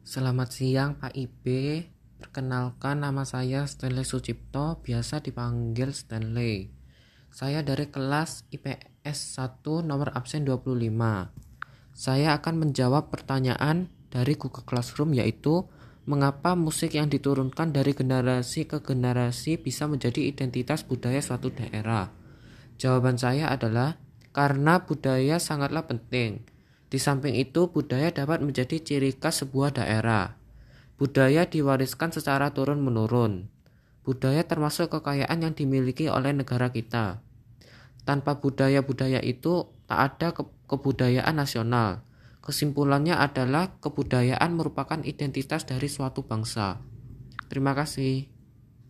Selamat siang Pak IB Perkenalkan nama saya Stanley Sucipto Biasa dipanggil Stanley. Saya dari kelas IPS 1 nomor absen 25 Saya akan menjawab pertanyaan dari Google Classroom yaitu Mengapa musik yang diturunkan dari generasi ke generasi bisa menjadi identitas budaya suatu daerah? Jawaban saya adalah karena budaya sangatlah penting di samping itu, budaya dapat menjadi ciri khas sebuah daerah. Budaya diwariskan secara turun-menurun. Budaya termasuk kekayaan yang dimiliki oleh negara kita. Tanpa budaya-budaya itu, tak ada ke kebudayaan nasional. Kesimpulannya adalah kebudayaan merupakan identitas dari suatu bangsa. Terima kasih.